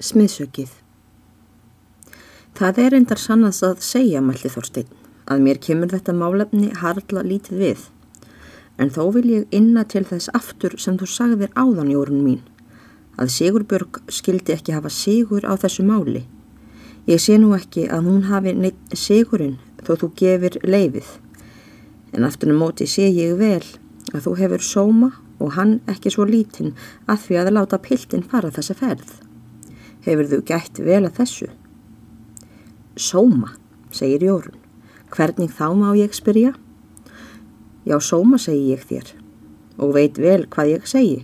Smiðsökið Það er endar sannast að segja, mælti Þorstein, að mér kemur þetta málefni harla lítið við. En þó vil ég inna til þess aftur sem þú sagðir áðan, Jórun mín, að Sigurbjörg skildi ekki hafa sigur á þessu máli. Ég sé nú ekki að hún hafi neitt sigurinn þó þú gefir leifið. En aftur um móti sé ég vel að þú hefur sóma og hann ekki svo lítinn að því að láta piltinn fara þessa ferð. Hefur þú gætt vel að þessu? Sóma, segir Jórun. Hvernig þá má ég spyrja? Já, sóma segi ég þér og veit vel hvað ég segi.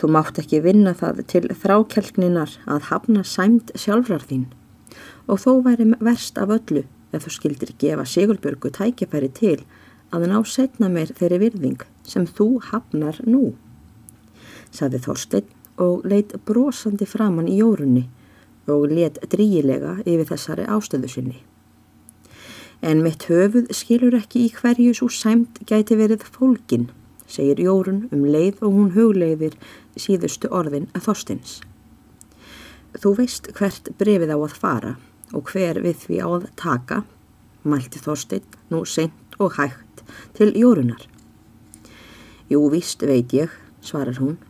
Þú mátt ekki vinna það til þrákelkninar að hafna sæmt sjálfrar þín og þó væri verst af öllu ef þú skildir gefa Sigurburgu tækifæri til að ná setna meir þeirri virðing sem þú hafnar nú, saði Þorstein og leitt brosandi framann í jórunni og let dríilega yfir þessari ástöðu sinni. En mitt höfuð skilur ekki í hverju svo sæmt gæti verið fólkin, segir jórun um leið og hún hugleiðir síðustu orðin að þorstins. Þú veist hvert brefið á að fara og hver við því á að taka, mælti þorstinn nú seint og hægt til jórunar. Jú, víst veit ég, svarar hún,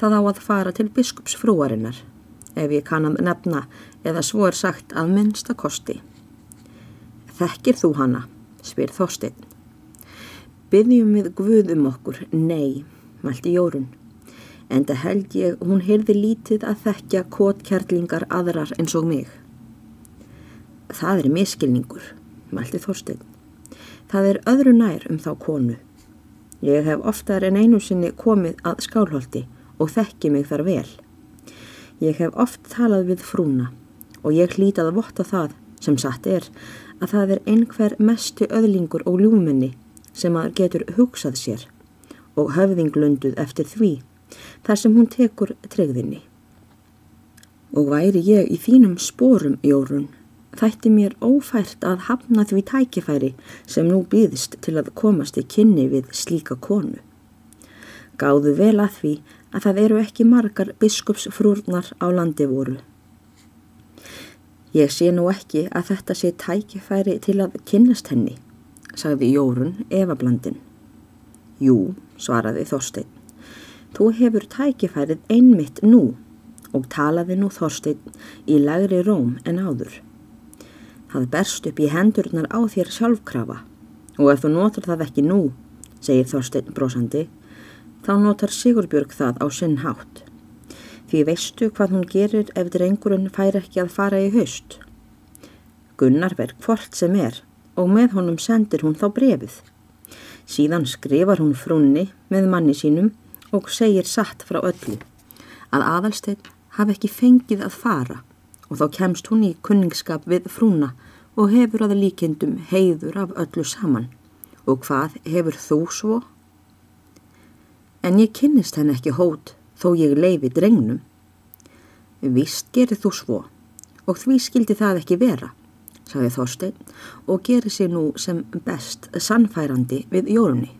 það á að fara til biskupsfrúarinnar, ef ég kann að nefna eða svo er sagt að minnsta kosti. Þekkir þú hana, spyr Þorstein. Byggjum við Guð um okkur, nei, mælti Jórun, en það held ég hún heyrði lítið að þekkja kótkjærlingar aðrar eins og mig. Það er miskilningur, mælti Þorstein. Það er öðru nær um þá konu. Ég hef oftar en einu sinni komið að skálholti og þekki mig þar vel. Ég hef oft talað við frúna og ég hlítið að votta það sem satt er að það er einhver mestu öðlingur og ljúminni sem að getur hugsað sér og höfðinglunduð eftir því þar sem hún tekur tregðinni. Og væri ég í þínum spórum, Jórun, þætti mér ófært að hafna því tækifæri sem nú býðist til að komast í kynni við slíka konu. Gáðu vel að því að það eru ekki margar biskupsfrúrnar á landi voru. Ég sé nú ekki að þetta sé tækifæri til að kynnast henni, sagði Jórun Evablandin. Jú, svaraði Þorstein, þú hefur tækifærið einmitt nú og talaði nú Þorstein í lagri róm en áður. Það berst upp í hendurnar á þér sjálfkrafa og ef þú notur það ekki nú, segir Þorstein brosandi, þá notar Sigurbjörg það á sinn hátt. Því veistu hvað hún gerir ef drengurinn fær ekki að fara í haust? Gunnar verð hvort sem er og með honum sendir hún þá brefið. Síðan skrifar hún frunni með manni sínum og segir satt frá öllu að aðalsteinn hafi ekki fengið að fara og þá kemst hún í kunningskap við frúna og hefur að líkindum heiður af öllu saman. Og hvað hefur þú svo? En ég kynnist henn ekki hót þó ég leifi drengnum. Vist gerir þú svo og því skildi það ekki vera, sagði Þorstein og gerir sér nú sem best sannfærandi við jórunni.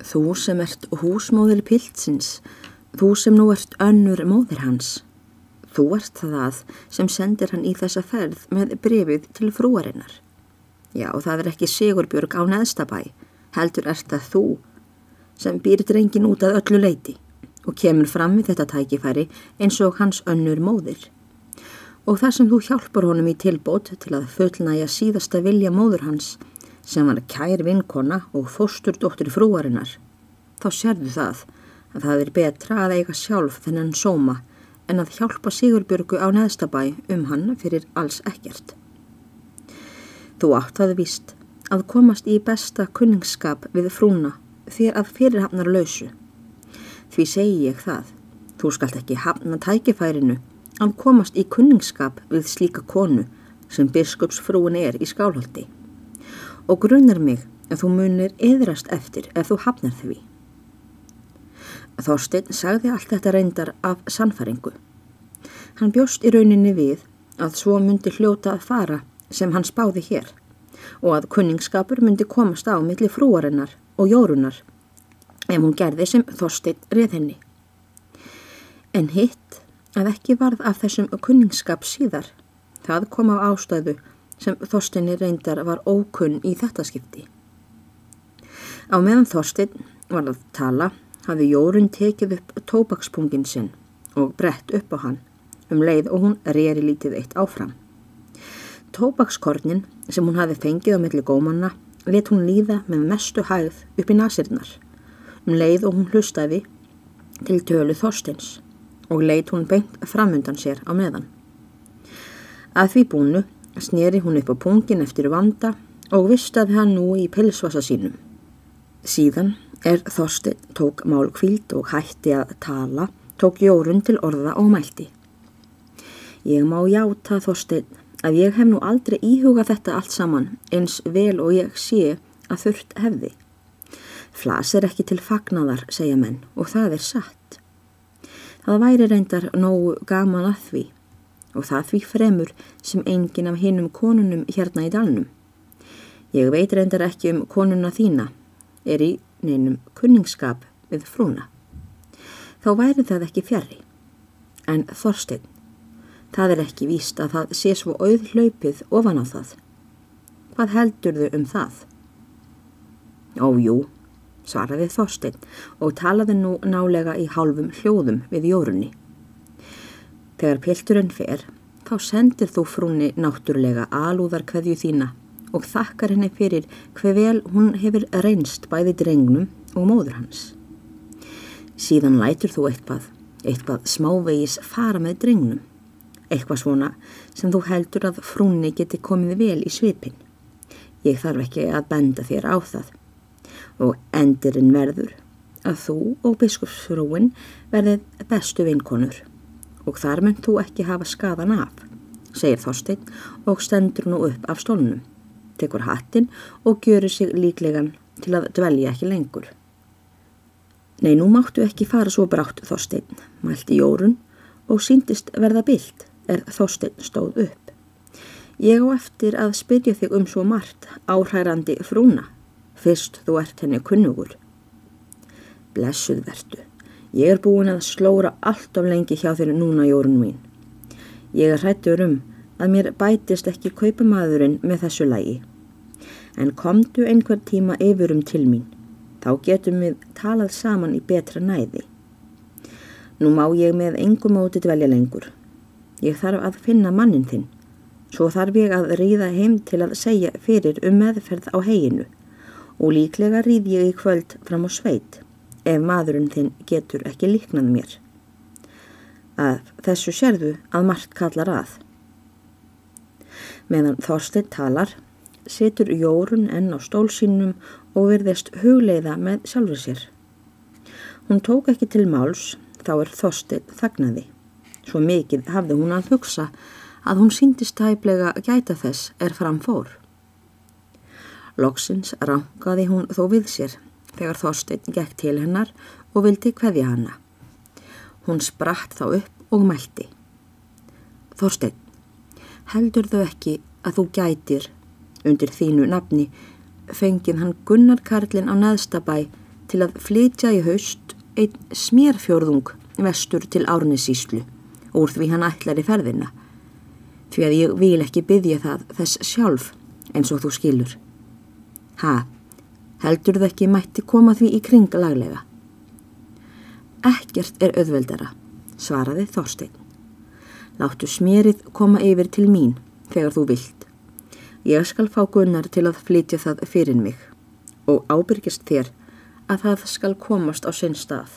Þú sem ert húsmóðil piltsins, þú sem nú ert önnur móðir hans, þú ert það sem sendir hann í þessa ferð með brefið til frúarinnar. Já, það er ekki Sigurbjörg á neðstabæ, heldur ert það þú sem býr drengin út að öllu leiti og kemur fram við þetta tækifæri eins og hans önnur móðir. Og þar sem þú hjálpar honum í tilbót til að fullnæja síðasta vilja móður hans sem var kær vinkona og fósturdóttir frúarinnar, þá sérðu það að það er betra að eiga sjálf þennan sóma en að hjálpa Sigurbjörgu á neðstabæ um hann fyrir alls ekkert. Þú átt að vist að komast í besta kunningsskap við frúna þér að fyrirhafnar lausu. Því segi ég það, þú skalt ekki hafna tækifærinu að komast í kunningskap við slíka konu sem biskupsfrúin er í skálholti. Og grunnar mig að þú munir eðrast eftir ef þú hafnar því. Þorstein sagði allt þetta reyndar af sannfaringu. Hann bjóst í rauninni við að svo myndi hljóta að fara sem hann spáði hér og að kunningskapur myndi komast á milli frúarinnar og jórunar ef hún gerði sem Þorstein reð henni. En hitt að ekki varð af þessum kunningskap síðar. Það kom á ástæðu sem Þorstinni reyndar var ókunn í þetta skipti. Á meðan Þorstin var að tala hafði Jórun tekið upp tóbakspungin sinn og brett upp á hann um leið og hún reyri lítið eitt áfram. Tóbakskornin sem hún hafi fengið á milli gómanna let hún líða með mestu hægð upp í nasirnar um leið og hún hlustaði til tölu Þorstins og leit hún beint framundan sér á meðan. Að því búnu sneri hún upp á pungin eftir vanda og vistaði hann nú í pilsvasa sínum. Síðan er Þorstin tók málkvíld og hætti að tala, tók Jórun til orða og mælti. Ég má játa Þorstin að ég hef nú aldrei íhugað þetta allt saman eins vel og ég sé að þurft hefði. Flas er ekki til fagnadar, segja menn, og það er satt. Það væri reyndar nógu gaman að því og það því fremur sem engin af hinnum konunum hérna í dalnum. Ég veit reyndar ekki um konuna þína, er í neinum kunningskap við frúna. Þá væri það ekki fjari. En Þorstein, það er ekki víst að það sé svo auð hlaupið ofan á það. Hvað heldur þau um það? Ójú, svaraði Þorstein og talaði nú nálega í hálfum hljóðum við jórunni. Þegar pilturinn fer, þá sendir þú frúnni náttúrulega alúðar hverju þína og þakkar henni fyrir hver vel hún hefur reynst bæði drengnum og móður hans. Síðan lætur þú eitthvað, eitthvað smávegis fara með drengnum, eitthvað svona sem þú heldur að frúnni geti komið vel í svipin. Ég þarf ekki að benda þér á það og endirinn verður að þú og biskupsfrúin verðið bestu vinkonur og þar mynd þú ekki hafa skadan af, segir Þorstein og stendur nú upp af stólnum, tekur hattin og gjörur sig líklegan til að dvelja ekki lengur. Nei, nú máttu ekki fara svo brátt Þorstein, mælti Jórun og síndist verða bild er Þorstein stóð upp. Ég á eftir að spyrja þig um svo margt áhærandi frúna fyrst þú ert henni kunnugur. Blessuð verdu, ég er búin að slóra allt of lengi hjá þér núna jórun mín. Ég hrættur um að mér bætist ekki kaupamadurinn með þessu lægi. En komdu einhver tíma yfirum til mín, þá getum við talað saman í betra næði. Nú má ég með engum móti dvelja lengur. Ég þarf að finna mannin þinn, svo þarf ég að ríða heim til að segja fyrir um meðferð á heginu og líklega rýð ég í kvöld fram á sveit ef maðurinn þinn getur ekki líknað mér. Að þessu sérðu að margt kallar að. Meðan Þorstein talar, setur Jórun enn á stólsínum og verðist hugleiða með sjálfur sér. Hún tók ekki til máls, þá er Þorstein þagnaði. Svo mikið hafði hún að hugsa að hún síndist tæplega gæta þess er framfór. Loksins rangaði hún þó við sér þegar Þorstein gekk til hennar og vildi hverja hanna. Hún spratt þá upp og mælti. Þorstein, heldur þau ekki að þú gætir undir þínu nafni fengið hann Gunnar Karlin á neðstabæ til að flytja í haust einn smérfjörðung vestur til Árnisíslu úr því hann ætlar í ferðina því að ég vil ekki byggja það þess sjálf eins og þú skilur. Ha, heldur þau ekki mætti koma því í kring laglega? Ekkert er auðveldara, svaraði Þorstein. Láttu smérið koma yfir til mín þegar þú vilt. Ég skal fá gunnar til að flytja það fyrir mig og ábyrgist þér að það skal komast á sinn stað.